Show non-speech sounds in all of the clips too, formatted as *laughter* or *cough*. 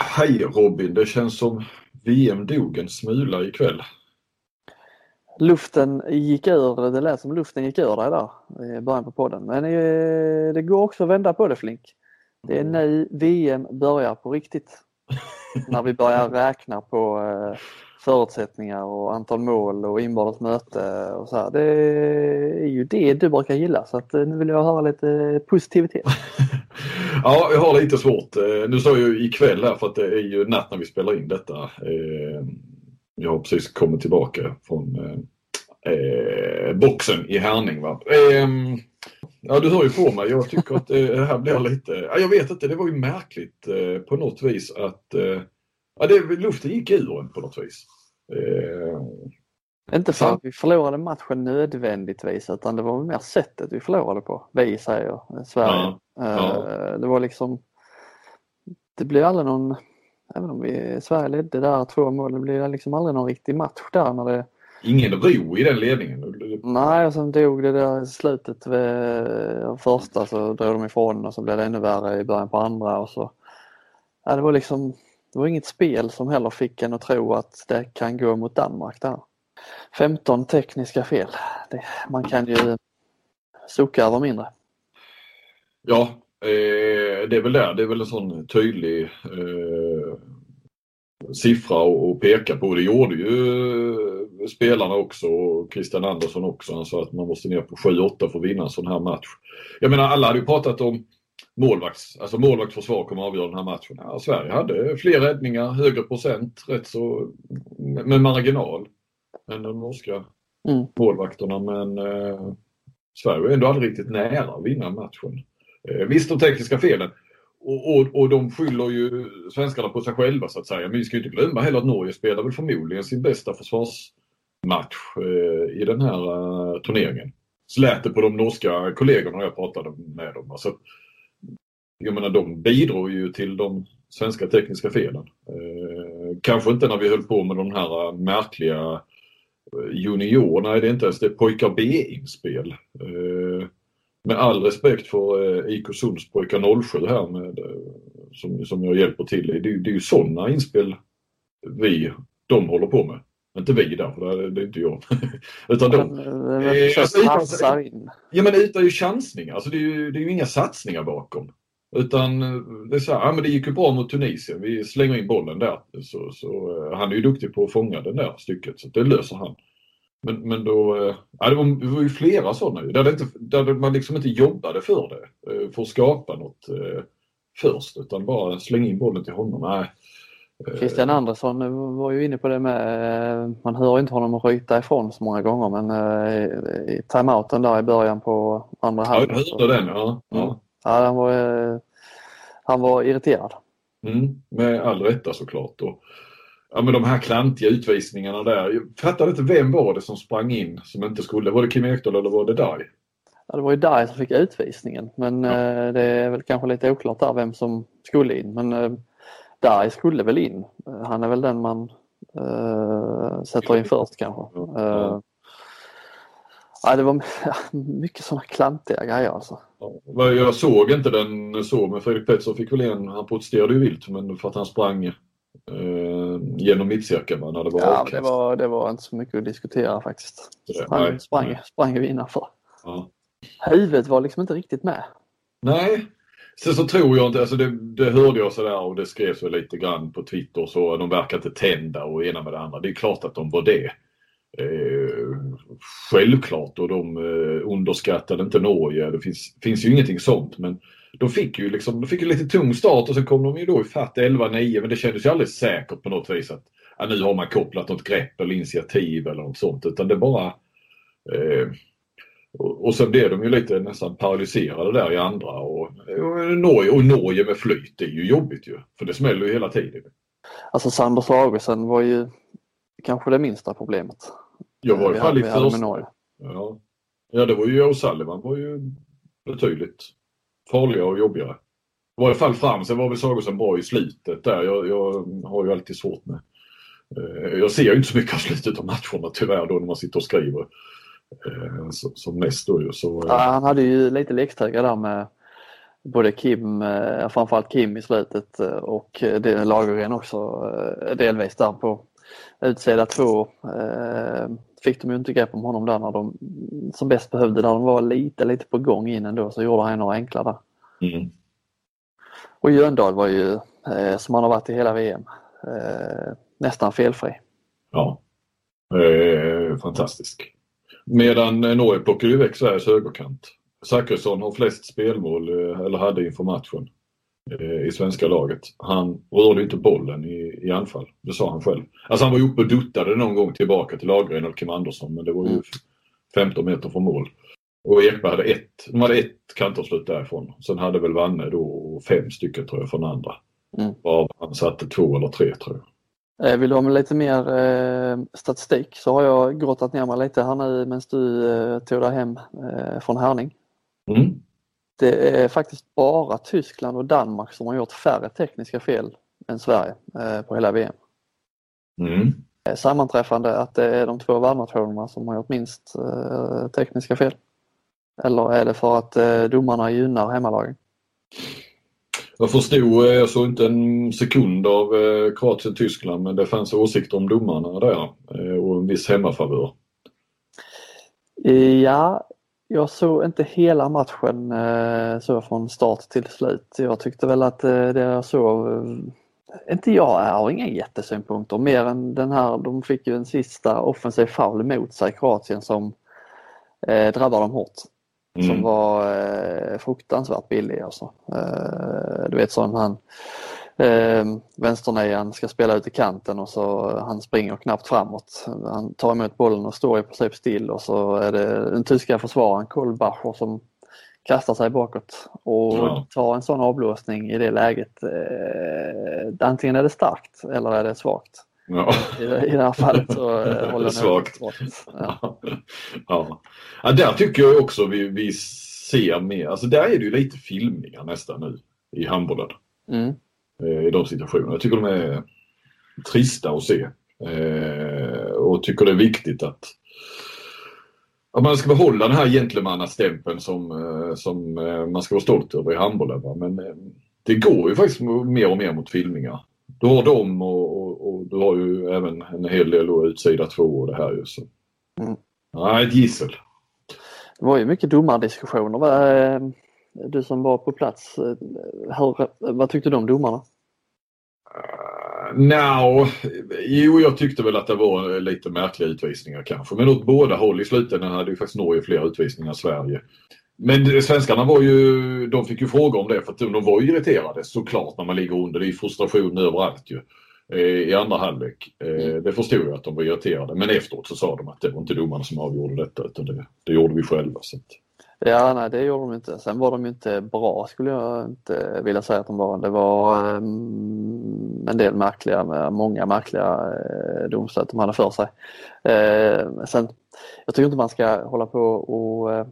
Hej Robin, det känns som VM dog en smula ikväll. Luften gick ur, det lät som luften gick ur dig där i början på podden. Men eh, det går också att vända på det Flink. Det är nu VM börjar på riktigt. *laughs* När vi börjar räkna på eh, förutsättningar och antal mål och inbördes möte och så här. Det är ju det du brukar gilla så att eh, nu vill jag höra lite positivitet. *laughs* ja, jag har lite svårt. Eh, nu sa jag ju ikväll här för att det är ju natt när vi spelar in detta. Eh, jag har precis kommit tillbaka från eh, boxen i Härning. Va? Ehm, ja, du hör ju på mig. Jag tycker att det här blir lite... Ja, jag vet inte, det var ju märkligt på något vis att... Ja, det, luften gick ur en på något vis. Eh, inte för att vi förlorade matchen nödvändigtvis utan det var mer sättet vi förlorade på. Vi säger Sverige. Ja, ja. Det var liksom... Det blev aldrig någon även om vi, Sverige ledde där två mål, det blev liksom aldrig någon riktig match där när det... Ingen ro i den ledningen? Nej, och sen dog det där i slutet vid första så drog de ifrån och så blev det ännu värre i början på andra och så... Ja, det var liksom, det var inget spel som heller fick en att tro att det kan gå mot Danmark där. 15 tekniska fel. Det, man kan ju soka över mindre. Ja, Eh, det är väl det. det är väl en sån tydlig eh, siffra att peka på. Det gjorde ju eh, spelarna också och Christian Andersson också. Han sa att man måste ner på 7-8 för att vinna en sån här match. Jag menar alla hade ju pratat om målvakts, alltså målvaktsförsvar kommer att avgöra den här matchen. Ja, Sverige hade fler räddningar, högre procent, rätt så med marginal än de norska mm. målvakterna men eh, Sverige var ändå aldrig riktigt nära att vinna matchen. Eh, visst de tekniska felen. Och, och, och de skyller ju svenskarna på sig själva så att säga. Men vi ska inte glömma heller att Norge spelar väl förmodligen sin bästa försvarsmatch eh, i den här uh, turneringen. Det på de norska kollegorna jag pratade med dem. Alltså, jag menar de bidrar ju till de svenska tekniska felen. Eh, kanske inte när vi höll på med de här märkliga junior, nej det är inte ens det, pojkar B-inspel. Eh, med all respekt för eh, IK Sundspojkar 07 här med, eh, som, som jag hjälper till det, det är ju sådana inspel vi, de håller på med. Inte vi där, för det är, är inte jag. *laughs* utan de. Eh, alltså, passar in. Ja men utan ju chansningar, alltså det är ju, det är ju inga satsningar bakom. Utan eh, det är så här, ja men det gick ju bra mot Tunisien, vi slänger in bollen där. Så, så han är ju duktig på att fånga det där stycket, så det löser han. Men, men då, eh, ja, det, var, det var ju flera sådana där, det inte, där man liksom inte jobbade för det, eh, för att skapa något eh, först, utan bara slänga in bollen till honom. Nej. Christian Andersson var ju inne på det med, man hör inte honom ryta ifrån så många gånger men i timeouten där i början på andra halvlek. Ja, jag hörde den ja. ja. Ja han, var, han var irriterad. Mm, med all rätta såklart. Och, ja, men de här klantiga utvisningarna där. Jag fattade inte vem var det som sprang in som inte skulle. Var det Kim Ekdahl eller var det Dai? Ja, det var ju Dai som fick utvisningen men ja. eh, det är väl kanske lite oklart där vem som skulle in. Men eh, Dai skulle väl in. Han är väl den man eh, sätter in först kanske. Eh, ja, det var *laughs* mycket sådana klantiga grejer alltså. Ja, jag såg inte den så men Fredrik Pettersson fick väl en, han protesterade ju vilt men för att han sprang eh, genom mittcirkeln när det var Ja, det var, det var inte så mycket att diskutera faktiskt. Han sprang, sprang ju innanför. Ja. Huvudet var liksom inte riktigt med. Nej, Sen så tror jag inte, alltså det, det hörde jag sådär och det skrevs väl lite grann på Twitter så de verkar inte tända och ena med det andra. Det är klart att de var det. Självklart och de eh, underskattade inte Norge. Det finns, finns ju ingenting sånt men de fick ju liksom, de fick ju lite tung start och sen kom de ju då ifatt 11-9 men det kändes ju aldrig säkert på något vis att ja, nu har man kopplat något grepp eller initiativ eller något sånt utan det bara eh, och, och sen blev de ju lite nästan paralyserade där i andra och, och, Norge, och Norge med flyt, det är ju jobbigt ju för det smäller ju hela tiden. Alltså Sander Sagersen var ju kanske det minsta problemet. Jag var fall i första. Ja. ja, det var ju O'Sullivan var ju betydligt farligare och jobbigare. I varje fall fram, sen var väl Sagosen bra i slutet där. Jag, jag har ju alltid svårt med... Eh, jag ser ju inte så mycket av slutet av matcherna tyvärr då när man sitter och skriver. Eh, som mest då ju. Så, ja, han hade ju lite läxhöga där med både Kim, eh, framförallt Kim i slutet eh, och Lagergren också delvis där på utsida två. Fick de ju inte grepp om honom där när de som bäst behövde, när de var lite, lite på gång in ändå så gjorde han några enkla där. Mm. Och Jöndal var ju, som han har varit i hela VM, nästan felfri. Ja, eh, fantastisk. Medan Norge plockar iväg Sveriges högerkant. Zachrisson har flest spelmål, eh, eller hade inför matchen, eh, i svenska laget. Han rörde inte bollen i, i anfall, det sa han själv. Alltså han var ju uppe och duttade någon gång tillbaka till Lagergren eller Kim Andersson men det var ju 15 mm. meter från mål. Och Ekberg hade ett, de hade ett kantavslut därifrån. Sen hade väl Vanne då fem stycken tror jag från andra. Mm. Av han satte två eller tre tror jag. Eh, vill du ha lite mer eh, statistik så har jag grottat ner mig lite här nu medan du eh, tog dig hem eh, från Härning. Mm. Det är faktiskt bara Tyskland och Danmark som har gjort färre tekniska fel än Sverige eh, på hela VM. Mm. Eh, sammanträffande att det är de två världsnationerna som har gjort minst eh, tekniska fel. Eller är det för att domarna gynnar hemmalagen? Jag förstod, jag såg inte en sekund av Kroatien-Tyskland men det fanns åsikter om domarna där och en viss hemmafavör. Ja, jag såg inte hela matchen så från start till slut. Jag tyckte väl att det jag såg, inte jag jag har inga jättesynpunkter mer än den här, de fick ju en sista offensiv foul mot sig Kroatien som eh, drabbar dem hårt. Mm. Som var eh, fruktansvärt billig alltså. Eh, du vet som han eh, vänsternejan ska spela ut i kanten och så han springer knappt framåt. Han tar emot bollen och står i princip still och så är det den tyska försvararen Kohlbacher som kastar sig bakåt och ja. tar en sån avblåsning i det läget. Eh, antingen är det starkt eller är det svagt. Ja. I, I det här fallet så eh, *laughs* håller jag Svagt. Ja. *laughs* ja. Ja. där tycker jag också vi, vi ser mer, alltså där är det ju lite filmningar nästan nu i handbollen. Mm. Eh, I de situationerna. Jag tycker de är trista att se. Eh, och tycker det är viktigt att att man ska behålla den här gentlemannastämpeln som, eh, som man ska vara stolt över i handbollen. Men det går ju faktiskt mer och mer mot filmningar. Du har dem och, och, och, du har ju även en hel del utsida två och det här ju. Så. Mm. Nej, ett gissel. Det var ju mycket domardiskussioner. Eh, du som var på plats, eh, hur, vad tyckte du om domarna? Uh, no, jo, jag tyckte väl att det var lite märkliga utvisningar kanske. Men åt båda håll i slutändan hade ju faktiskt Norge fler utvisningar än Sverige. Men svenskarna var ju, de fick ju fråga om det för att de var ju irriterade såklart när man ligger under. Det är frustration överallt ju eh, i andra halvlek. Eh, mm. Det förstod jag att de var irriterade men efteråt så sa de att det var inte domarna som avgjorde detta utan det, det gjorde vi själva. Så att... Ja, nej det gjorde de inte. Sen var de inte bra skulle jag inte vilja säga att de var. Det var um, en del märkliga, många märkliga uh, domslut de hade för sig. Uh, sen, jag tycker inte man ska hålla på och uh,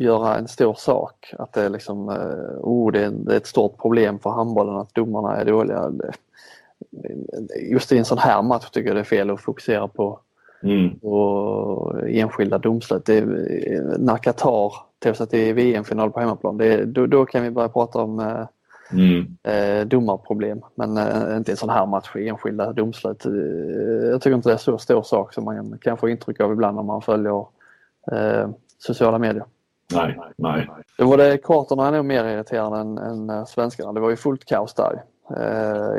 göra en stor sak. Att det är liksom, eh, oh, det är, ett stort problem för handbollen att domarna är dåliga. Just i en sån här match tycker jag det är fel att fokusera på, mm. på enskilda domslut. Det, när Qatar tog sig till VM-final på hemmaplan, det, då, då, kan vi börja prata om eh, Mm. Eh, domarproblem men eh, inte en sån här match enskilda domslut. Eh, jag tycker inte det är så stor sak som man kan få intryck av ibland när man följer eh, sociala medier. Nej, nej. Då var det är nog mer irriterande än, än eh, svenskarna. Det var ju fullt kaos där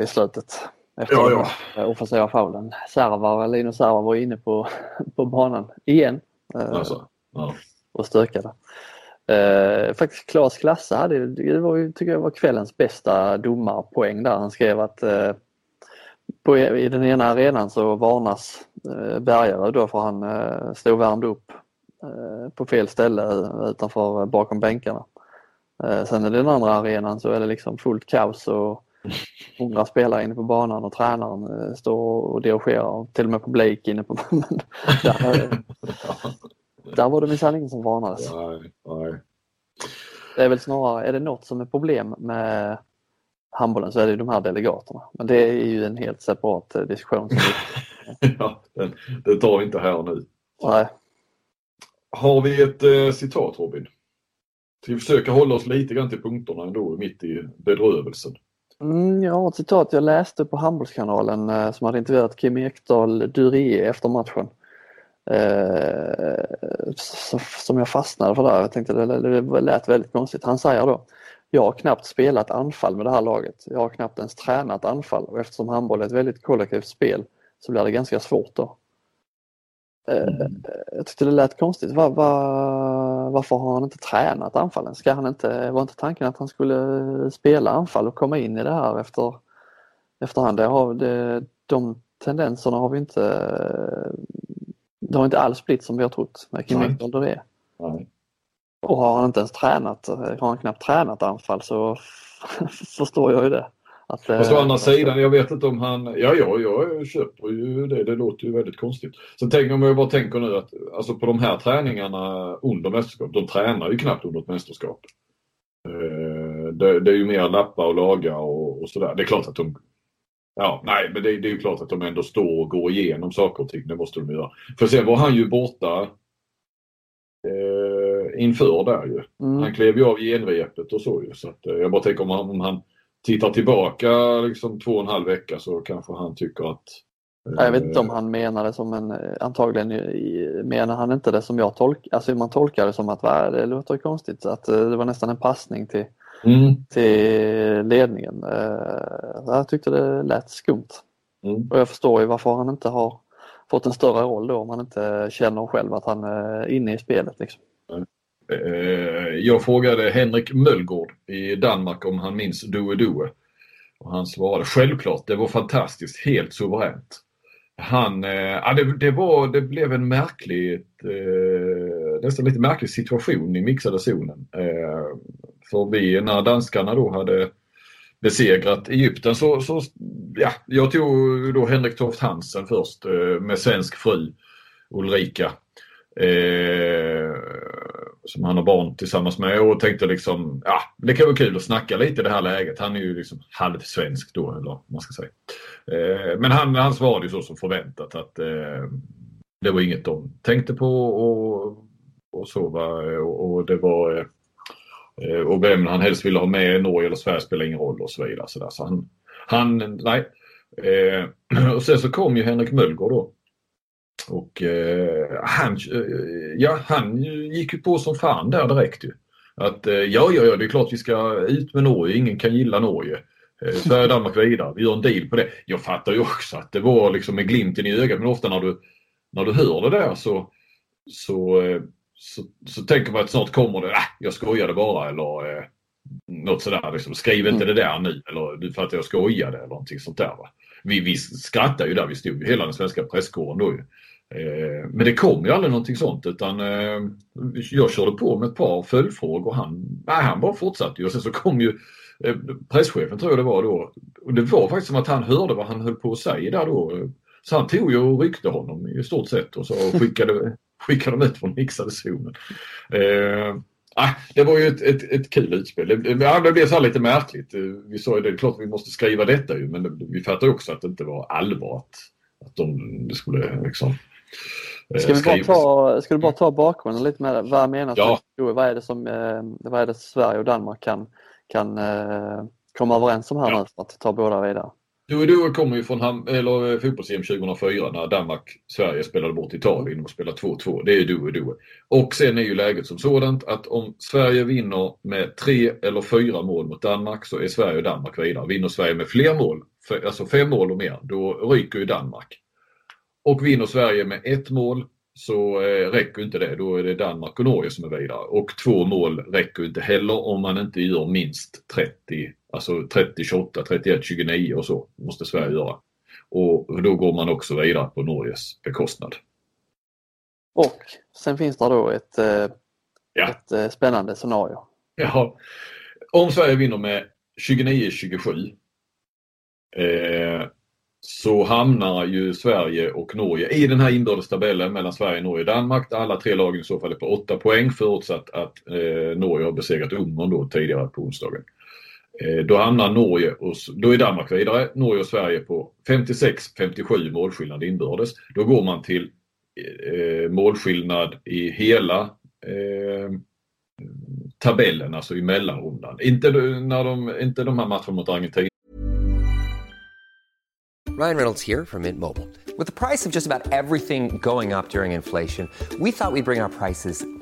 i slutet. Efter ja, ja. offensiva faulen. Servar, Linus Servar var inne på, på banan igen. Alltså, ja. Och stökade. Eh, faktiskt Claes Klasse hade, det var tycker jag var kvällens bästa domarpoäng där. Han skrev att eh, på, i den ena arenan så varnas eh, Bergare då för han eh, stod värmd upp Eh, på fel ställe utanför eh, bakom bänkarna. Eh, sen i den andra arenan så är det liksom fullt kaos och hundra spelare inne på banan och tränaren står och dirigerar. Till och med publik inne på banan. *laughs* där, var det minsann ingen som varnades. Nej, nej. Det är väl snarare, är det något som är problem med handbollen så är det de här delegaterna. Men det är ju en helt separat diskussion. *laughs* ja, den, den tar inte här nu. Nej. Har vi ett eh, citat Robin? Ska vi försöka hålla oss lite grann till punkterna ändå mitt i bedrövelsen? Mm, jag har ett citat jag läste på Handbollskanalen eh, som hade intervjuat Kim Ekdahl Durie efter matchen. Eh, som jag fastnade för där. Jag tänkte det, det lät väldigt konstigt. Han säger då Jag har knappt spelat anfall med det här laget. Jag har knappt ens tränat anfall och eftersom handboll är ett väldigt kollektivt spel så blir det ganska svårt då. Eh, mm. Jag tyckte det lät konstigt. Var, var, varför har han inte tränat anfallen? Ska han inte, var inte tanken att han skulle spela anfall och komma in i det här efter, efterhand? Det har, det, de tendenserna har vi inte det har inte alls blivit som vi har trott med Kim Ekdahl är. Och har han inte ens tränat, har han knappt tränat anfall så *laughs* förstår jag ju det. Att, Fast å andra sidan, jag vet inte om han... Ja, ja, jag köper ju det. Det låter ju väldigt konstigt. Sen tänker om jag bara tänker nu att alltså på de här träningarna under mästerskap, de tränar ju knappt under ett mästerskap. Eh, det, det är ju mer lappa och laga och, och sådär. Det är klart att de... Ja, nej, men det, det, är ju klart att de ändå står och går igenom saker och ting. Det måste de göra. För sen var han ju borta eh, inför där ju. Mm. Han klev ju av genrepet och så ju. Så att, eh, jag bara tänker om han, om han tittar tillbaka liksom två och en halv vecka så kanske han tycker att jag vet inte om han menar det som en, eh, antagligen menar han inte det som jag tolkar, alltså man tolkar det som att det låter konstigt att eh, det var nästan en passning till, mm. till ledningen. Eh, jag tyckte det lät skumt. Mm. Och jag förstår ju varför han inte har fått en större roll då om han inte känner själv att han är inne i spelet. Liksom. Eh, jag frågade Henrik Möllgård i Danmark om han minns Due Due. Och han svarade självklart, det var fantastiskt, helt suveränt. Han, eh, ja, det, det, var, det blev en märklig, eh, nästan lite märklig situation i mixade zonen. Eh, för vi, när danskarna då hade besegrat Egypten så, så ja, jag tog då Henrik Toft Hansen först eh, med svensk fru Ulrika. Eh, som han har barn tillsammans med och tänkte liksom, ja det kan vara kul att snacka lite i det här läget. Han är ju liksom halvsvensk då eller vad man ska säga. Eh, men han, han svarade ju så som förväntat att eh, det var inget de tänkte på och, och så var och, och det var eh, Eh, och vem han helst ville ha med, Norge eller Sverige spelar ingen roll och så vidare. Så, där. så han, han, nej. Eh, *clears throat* och sen så kom ju Henrik Möllgård då och eh, han, eh, ja, han gick ju på som fan där direkt ju. Att eh, ja, ja, ja, det är klart vi ska ut med Norge. Ingen kan gilla Norge. Eh, Sverige och Danmark vidare. Vi gör en deal på det. Jag fattar ju också att det var liksom med glimten i ögat men ofta när du, när du hör det där så, så, eh, så, så tänker man att snart kommer det, äh, jag skojade bara eller eh, något sådär. Liksom. Skriv inte mm. det där nu eller du för att jag skojade eller någonting sånt där. Va? Vi, vi skrattade ju där, vi stod ju hela den svenska presskåren då ju. Eh, men det kom ju aldrig någonting sånt utan eh, jag körde på med ett par följdfrågor. Han, nej, han bara fortsatte ju och sen så kom ju eh, presschefen tror jag det var då. Och det var faktiskt som att han hörde vad han höll på att säga där då. Så han tog ju och ryckte honom i stort sett och så skickade, skickade de ut från mixade zonen. Eh, det var ju ett, ett, ett kul utspel. Det, det blev så lite märkligt. Vi sa ju det, är klart vi måste skriva detta ju men vi fattade också att det inte var allvar att, att de det skulle liksom Eh, ska, vi bara ta, ska du bara ta bakgrunden lite med det? Vad menas ja. med vad är, det som, eh, vad är det Sverige och Danmark kan, kan eh, komma överens om här ja. nu för att ta båda vidare? Du kommer ju från eller eh, fotbolls-EM 2004 när Danmark-Sverige spelade bort Italien och spelade 2-2. Det är du och du. Och sen är ju läget som sådant att om Sverige vinner med tre eller fyra mål mot Danmark så är Sverige och Danmark vidare. Vinner Sverige med fler mål, alltså fem mål och mer, då ryker ju Danmark. Och vinner Sverige med ett mål så eh, räcker inte det. Då är det Danmark och Norge som är vidare. Och två mål räcker inte heller om man inte gör minst 30, alltså 30, 28, 31, 29 och så måste Sverige göra. Och då går man också vidare på Norges bekostnad. Och sen finns det då ett, eh, ja. ett eh, spännande scenario. Ja. Om Sverige vinner med 29-27 eh, så hamnar ju Sverige och Norge i den här inbördes tabellen mellan Sverige, Norge och Danmark alla tre lagen i så fall är på 8 poäng förutsatt att eh, Norge har besegrat Ungern då tidigare på onsdagen. Eh, då hamnar Norge och, då är Danmark vidare, Norge och Sverige på 56-57 målskillnad inbördes. Då går man till eh, målskillnad i hela eh, tabellen, alltså i mellanrundan. Inte, när de, inte de här matcherna mot Argentina. Ryan Reynolds här från Mint Mobile. priset på nästan allt som går upp under inflationen, trodde vi att vi skulle bring våra priser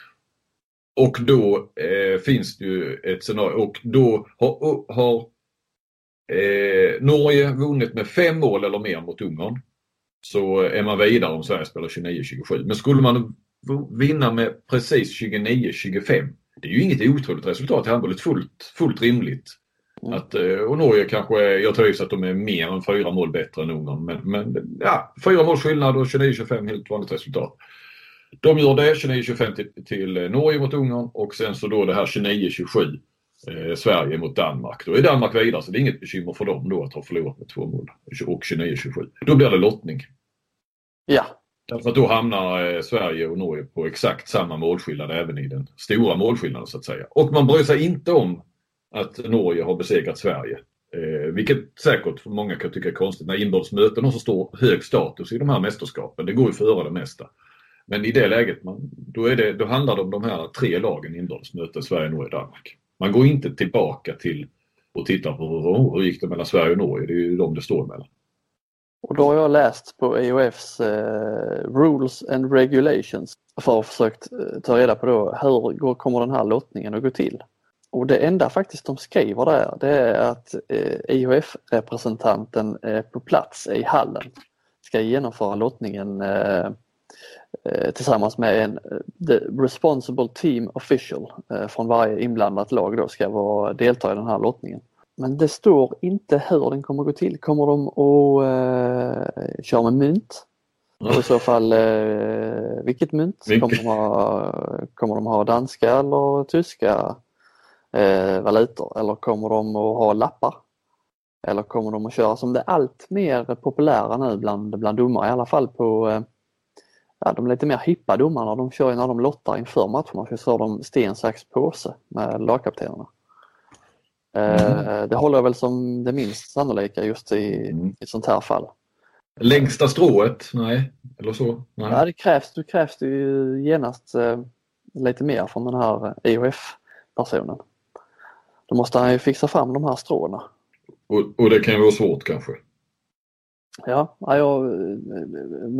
Och då eh, finns det ju ett scenario och då har, har eh, Norge vunnit med fem mål eller mer mot Ungern så är man vidare om Sverige spelar 29-27. Men skulle man vinna med precis 29-25 det är ju inget otroligt resultat i handboll. Ett fullt, fullt rimligt. Mm. Att, eh, och Norge kanske jag tror att de är mer än fyra mål bättre än Ungern. Men, men ja, fyra måls skillnad och 29-25 helt vanligt resultat. De gör det 29-25 till, till, Norge mot Ungern och sen så då det här 29-27 eh, Sverige mot Danmark. Då är Danmark vidare så det är inget bekymmer för dem då att ha förlorat med två mål. Och 29-27. Då blir det lottning. Ja. Därför att då hamnar eh, Sverige och Norge på exakt samma målskillnad även i den stora målskillnaden så att säga. Och man bryr sig inte om att Norge har besegrat Sverige. Eh, vilket säkert många kan tycka är konstigt när inbördes har så stor hög status i de här mästerskapen. Det går ju före det mesta. Men i det läget, man, då, är det, då handlar det om de här tre lagen inbördes möten, Sverige, Norge, Danmark. Man går inte tillbaka till och tittar på hur, hur gick det mellan Sverige och Norge. Det är ju de det står mellan. Och då har jag läst på EOFs eh, Rules and Regulations för att försökt eh, ta reda på då hur kommer den här lottningen att gå till. Och det enda faktiskt de skriver där det är att eh, IHF-representanten eh, på plats i hallen ska genomföra lottningen eh tillsammans med en the responsible team official eh, från varje inblandat lag då ska vara, delta i den här lottningen. Men det står inte hur den kommer gå till. Kommer de att eh, köra med mynt? Och i så fall eh, vilket mynt? Kommer de, ha, kommer de ha danska eller tyska eh, valutor eller kommer de att ha lappar? Eller kommer de att köra som det allt mer populära nu bland, bland domare, i alla fall på eh, ja, de lite mer hippa domarna. De kör ju när de lottar inför matcherna så kör de sten, sax, påse med lagkaptenerna. Mm. Det håller jag väl som det minst sannolika just i, mm. ett sånt här fall. Längsta strået? Nej, eller så? Nej. Ja, det krävs, det krävs ju genast eh, lite mer från den här EOF-personen. Då måste han ju fixa fram de här stråna. Och, och det kan ju vara svårt kanske? Ja, ja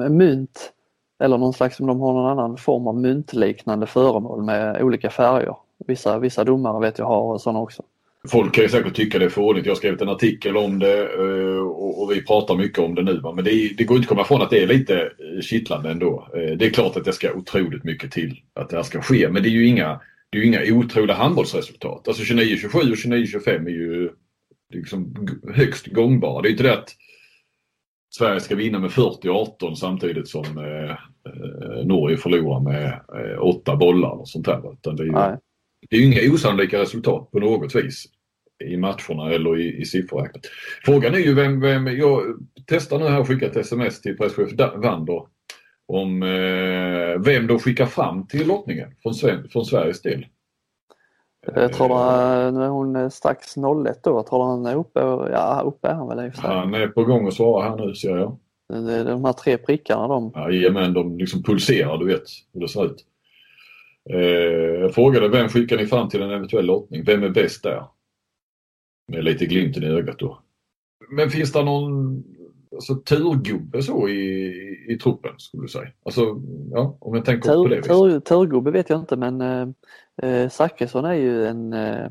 mynt eller någon slags, om de har någon annan form av myntliknande föremål med olika färger. Vissa, vissa domare vet jag har sådana också. Folk kan ju säkert tycka det är fånigt. Jag har skrivit en artikel om det eh, och vi pratar mycket om det nu. Men det, det går inte att komma ifrån att det är lite eh, kittlande ändå. Eh, det är klart att det ska otroligt mycket till att det här ska ske. Men det är ju inga, det är inga otroliga handbollsresultat. Alltså 29-27 och 29-25 är ju liksom högst gångbara. Det är liksom inte det att Sverige ska vinna med 40-18 samtidigt som Norge förlorar med eh, åtta bollar och sånt där. Utan det är ju, det är inga osannolika resultat på något vis i matcherna eller i, i siffrorräknet. Frågan är ju vem, vem jag testar nu här att skicka ett sms till presschef Wander om eh, vem de skickar fram till lottningen från, från Sveriges del. Jag tror att nu är hon strax 01 då. Jag tror han är uppe, ja uppe är han väl i Han är på gång att svara här nu ser jag. Det är de här tre prickarna de. Jajamän, de liksom pulserar du vet hur det ser ut. Eh, jag frågade vem skickar ni fram till en eventuell lottning? Vem är bäst där? Med lite glimten i ögat då. Men finns det någon alltså, turgubbe så i, i truppen skulle du säga? Alltså, ja, om jag tänker tur, på det viset. Tur, turgubbe vet jag inte men eh, eh, Zachrisson är ju en eh,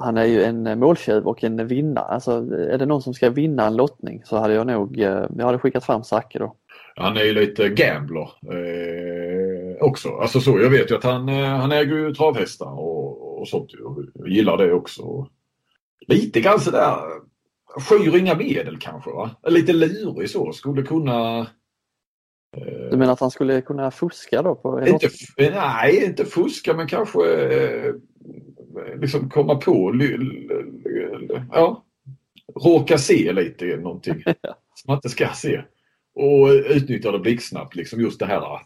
han är ju en måltjuv och en vinnare. Alltså, är det någon som ska vinna en lottning så hade jag nog, eh, jag hade skickat fram Zacke då. Han är ju lite gambler eh, också. Alltså så, jag vet ju att han, eh, han äger ju travhästar och, och sånt. Jag gillar det också. Lite grann sådär skyr inga medel kanske va? Lite lurig så, skulle kunna du menar att han skulle kunna fuska då? På inte, nej, inte fuska men kanske eh, liksom komma på, ja, råka se lite någonting *laughs* som man inte ska se. Och utnyttja det blixtsnabbt, liksom just det här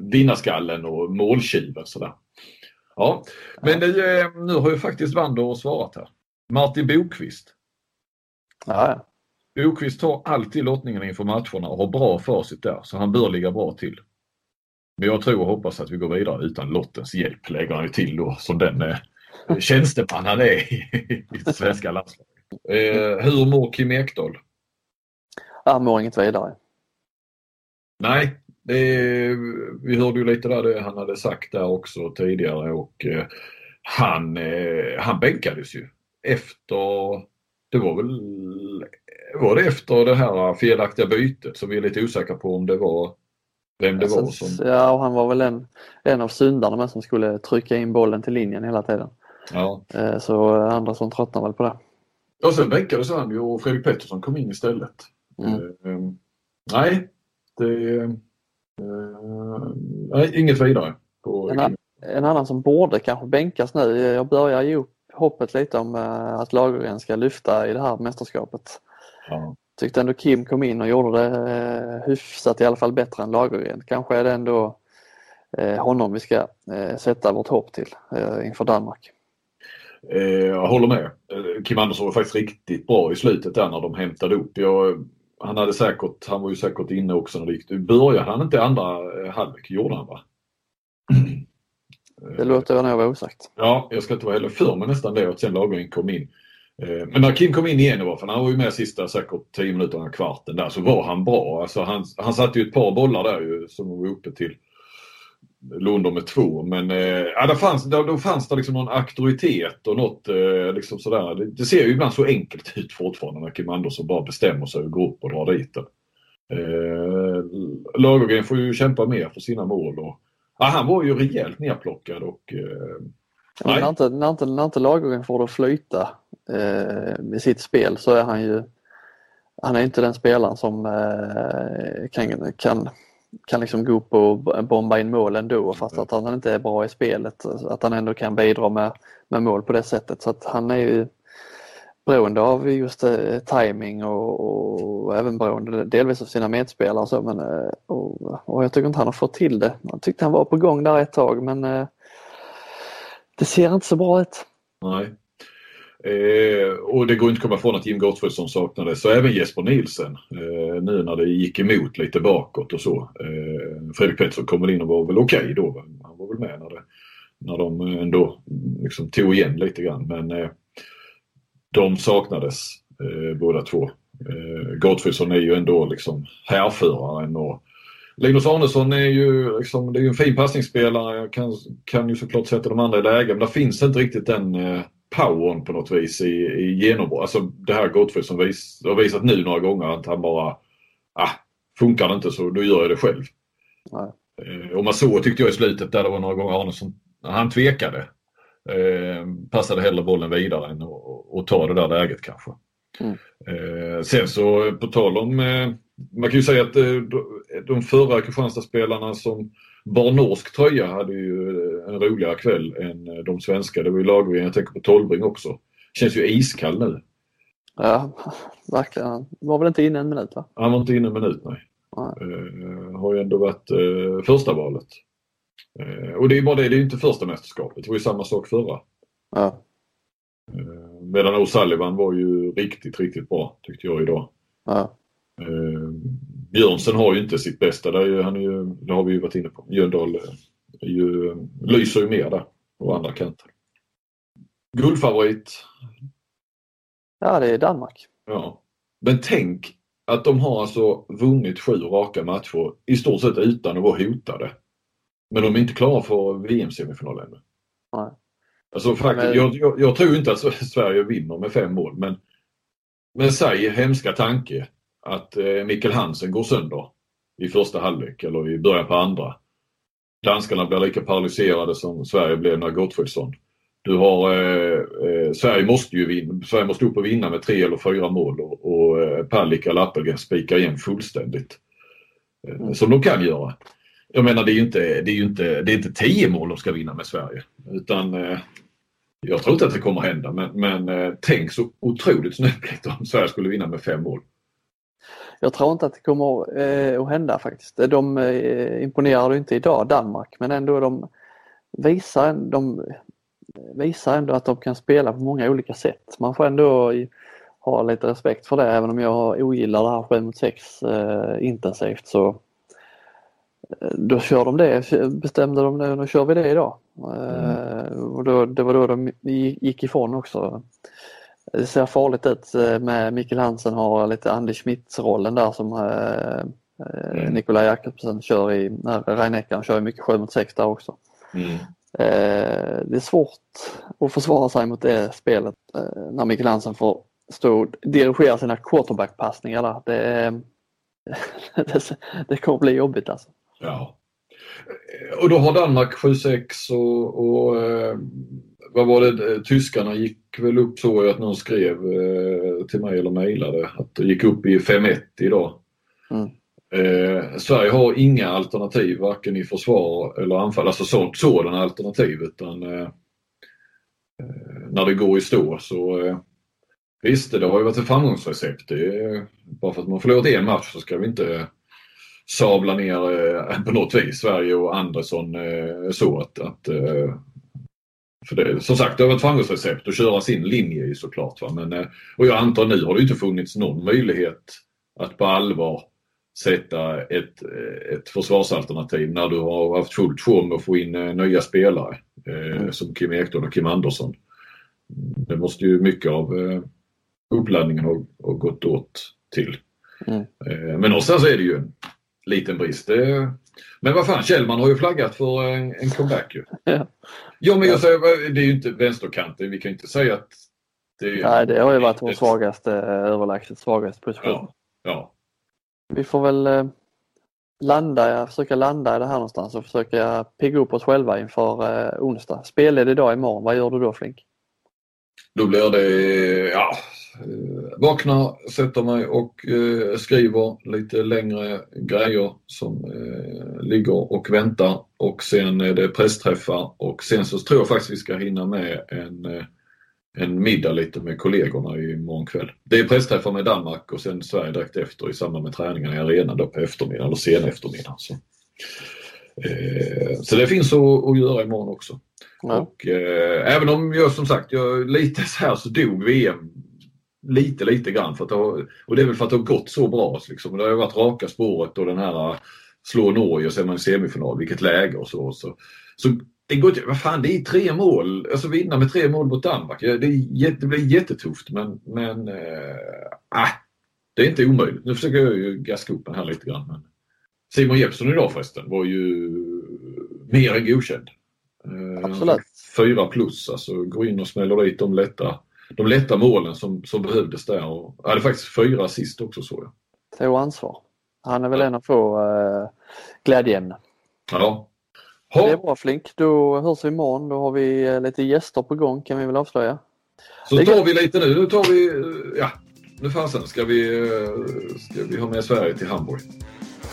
vinnarskallen och måltjuven sådär. Ja, men det, eh, nu har ju faktiskt Wander svarat här. Martin Bokvist. Ja. Bokvist tar alltid lottningen inför matcherna och har bra facit där, så han bör ligga bra till. Men jag tror och hoppas att vi går vidare utan lottens hjälp, lägger han ju till då, som den eh, tjänsteman han är i, det svenska *laughs* landslaget. Eh, hur mår Kim Ekdahl? Han mår inget vidare. Nej, det, vi hörde ju lite där det han hade sagt där också tidigare och eh, han, eh, han bänkades ju efter, det var väl, var det efter det här felaktiga bytet som vi är lite osäkra på om det var vem det alltså, var som... Ja, och han var väl en, en av syndarna med som skulle trycka in bollen till linjen hela tiden. Ja. Eh, så andra som tröttnade väl på det. Och sen bänkades han ju och Fredrik Pettersson kom in istället. Mm. Uh, nej, det... Nej, inget vidare. På en, en, annan som borde kanske bänkas nu, jag börjar ge upp hoppet lite om att Lagergren ska lyfta i det här mästerskapet. Ja. Tyckte ändå Kim kom in och gjorde det hyfsat i alla fall bättre än Lagergren. Kanske är det ändå honom vi ska sätta vårt hopp till inför Danmark. Eh, jag håller med. Eh, Kim Andersson var faktiskt riktigt bra i slutet där när de hämtade upp. Jag, han, hade säkert, han var ju säkert inne också när det gick. Började han inte andra eh, halvlek? Gjorde han va? Det låter jag nog vara osagt. Ja, jag ska inte vara heller för mig nästan det att sen Lagergren kom in. Eh, men när Kim kom in igen i han var ju med sista säkert 10 minuterna, kvarten där, så var han bra. Alltså han, han satte ju ett par bollar där ju som var uppe till Lundom med två. Men eh, ja, då, fanns, då fanns det liksom någon auktoritet och något eh, liksom sådär. Det, det, ser ju ibland så enkelt *laughs* ut fortfarande när Kim Andersson bara bestämmer sig och går upp och drar dit den. Eh, Lagergren får ju kämpa mer för sina mål. Och, ja, han var ju rejält nerplockad och eh, när, inte, när, inte, när inte Lagergren får det att flyta eh, med sitt spel så är han ju han är inte den spelaren som eh, kan, kan kan liksom gå upp och bomba in mål ändå fast att han inte är bra i spelet. Att han ändå kan bidra med, med mål på det sättet. Så att han är ju beroende av just eh, timing och, och, även beroende delvis av sina medspelare och så. Men, eh, och, och, jag tycker inte han har fått till det. Man tyckte han var på gång där ett tag men eh, det ser inte så bra ut. Nej. Eh, och det går inte att komma ifrån att Jim Gottfridsson saknades, så även Jesper Nielsen. Eh, nu när det gick emot lite bakåt och så. Eh, Fredrik Pettersson kom väl in och var väl okej okay då. Han var väl med när, det, när de ändå mm, liksom tog igen lite grann. Men eh, de saknades eh, båda två. Eh, Gottfridsson är ju ändå liksom härföraren och Linus Arnesson är ju, liksom, det är ju en fin passningsspelare, kan, kan ju såklart sätta de andra i läge men där finns inte riktigt den eh, powern på något vis i, i genombrott. Alltså det här Gottfried som vis, har visat nu några gånger att han bara, ah, funkar det inte så då gör jag det själv. Eh, och man såg tyckte jag i slutet där det var några gånger Arnesson, han tvekade. Eh, passade hellre bollen vidare än att ta det där läget kanske. Mm. Eh, sen så på tal om, eh, man kan ju säga att eh, de förra Kristianstadsspelarna som bar norsk tröja hade ju en roligare kväll än de svenska. Det var ju Lagergren, jag tänker på Tolbring också. Känns ju iskall nu. Ja, *laughs* verkligen. Han var väl inte inne en minut va? Han var inte inne en minut nej. nej. Uh, har ju ändå varit uh, första valet. Uh, och det är bara det, det är inte första mästerskapet. Det var ju samma sak förra. Ja. Uh, medan O'Sullivan var ju riktigt, riktigt bra tyckte jag idag. Ja. Uh, Björnsen har ju inte sitt bästa, där är han är ju, det har vi ju varit inne på. Jöndal är ju, lyser ju mer där på andra kanten. Guldfavorit? Ja, det är Danmark. Ja. Men tänk att de har alltså vunnit sju raka matcher i stort sett utan att vara hotade. Men de är inte klara för VM-semifinal ännu. Nej. Alltså faktiskt, men... jag, jag, jag, tror inte att Sverige vinner med fem mål men, men säg hemska tanke att eh, Mikkel Hansen går sönder i första halvlek eller i början på andra. Danskarna blir lika paralyserade som Sverige blev när Gottfridsson. Du har, eh, eh, Sverige måste ju vinna, Sverige måste upp och vinna med tre eller fyra mål och, och eh, Palicka eller Appelgren spikar igen fullständigt. Eh, mm. Som de kan göra. Jag menar det är ju inte, det är inte, det är inte tio mål de ska vinna med Sverige. Utan eh, Jag tror inte att det kommer hända men, men eh, tänk så otroligt snöpligt om Sverige skulle vinna med fem mål. Jag tror inte att det kommer eh, att hända faktiskt. De eh, imponerar inte idag, Danmark, men ändå de visar, de visar ändå att de kan spela på många olika sätt. Man får ändå ha lite respekt för det även om jag ogillar det här 7 mot 6 eh, intensivt så eh, då kör de det, bestämde de det, då kör vi det idag. Mm. och då, det var då de gick ifrån också. Det ser farligt ut eh, med Mikkel Hansen har lite Andy Schmidt-rollen där som eh, mm. Nikolaj Jakobsen kör i, Rhein kör mycket 7 mot 6 där också. Mm. Eh, det är svårt att försvara sig mot det spelet eh, när Mikkel Hansen får stå och dirigera sina quarterback-passningar där. Det, *laughs* det, det kommer bli jobbigt alltså. Ja. Och då har Danmark 7-6 och, och eh, vad var det, tyskarna gick väl upp så att någon skrev till mig eller mejlade att det gick upp i 5-1 idag. Mm. Eh, Sverige har inga alternativ varken i försvar eller anfall, alltså sånt, sådana alternativ utan eh, när det går i stå så eh, visst det har ju varit ett framgångsrecept. Det bara för att man förlorat en match så ska vi inte sabla ner eh, på något vis Sverige och Andersson eh, så att, att eh, för det, som sagt, det har varit ett framgångsrecept att köra sin linje ju såklart. Va? Men, eh, och jag antar nu har det inte funnits någon möjlighet att på allvar sätta ett, ett försvarsalternativ när du har haft fullt sjå med att få in eh, nya spelare eh, mm. som Kim Ekdahl och Kim Andersson. Det måste ju mycket av eh, uppladdningen ha, ha gått åt till. Mm. Eh, men någonstans är det ju en liten brist. Det, men vad fan, Kjellman har ju flaggat för en, en comeback ju. Ja. ja men jag säger, det är ju inte vänsterkanten, vi kan inte säga att det är, Nej, det har ju varit vår svagaste, överlägset svagaste position. Ja, ja. Vi får väl eh, landa, försöka landa i det här någonstans och försöka pigga upp oss själva inför eh, onsdag. Spelled idag imorgon, vad gör du då Flink? Då blir det, ja, eh, vakna, sätter mig och eh, skriver lite längre grejer som eh, ligger och väntar och sen är det pressträffar och sen så tror jag faktiskt vi ska hinna med en eh, en middag lite med kollegorna imorgon kväll. Det är pressträffar med Danmark och sen Sverige direkt efter i samband med träningarna i arenan då på eftermiddagen eller sen eftermiddag. Så, eh, så det finns att, att göra imorgon också. Ja. Och, eh, även om jag som sagt, jag, lite så här så dog VM lite, lite grann. För att det har, och det är väl för att det har gått så bra. Liksom. Det har varit raka spåret och den här slå Norge och är man i semifinal, vilket läge och så. Så, så det går inte, vad fan det är tre mål, alltså vinna med tre mål mot Danmark. Det, det blir jättetufft men, men äh, det är inte omöjligt. Nu försöker jag ju gaska upp den här lite grann. Men Simon Jeppsson idag förresten var ju mer än godkänd. Eh, Absolut. Fyra plus, alltså gå in och smäller dit de lätta, de lätta målen som, som behövdes där. Och, hade faktiskt fyra assist också såg jag. Tog ansvar. Han är väl ja. en av få äh, glädjeämnen. Ja, Ha. Det är bra Flink. Då hörs vi imorgon. Då har vi eh, lite gäster på gång kan vi väl avslöja. Så tar vi lite nu. Nu tar vi, eh, ja, nu fasen ska vi, eh, ska vi ha med Sverige till Hamburg.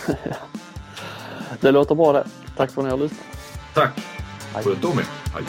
*laughs* det låter bra det. Tack för att ni har lyssnat. Tack. Sköt om er. Hej.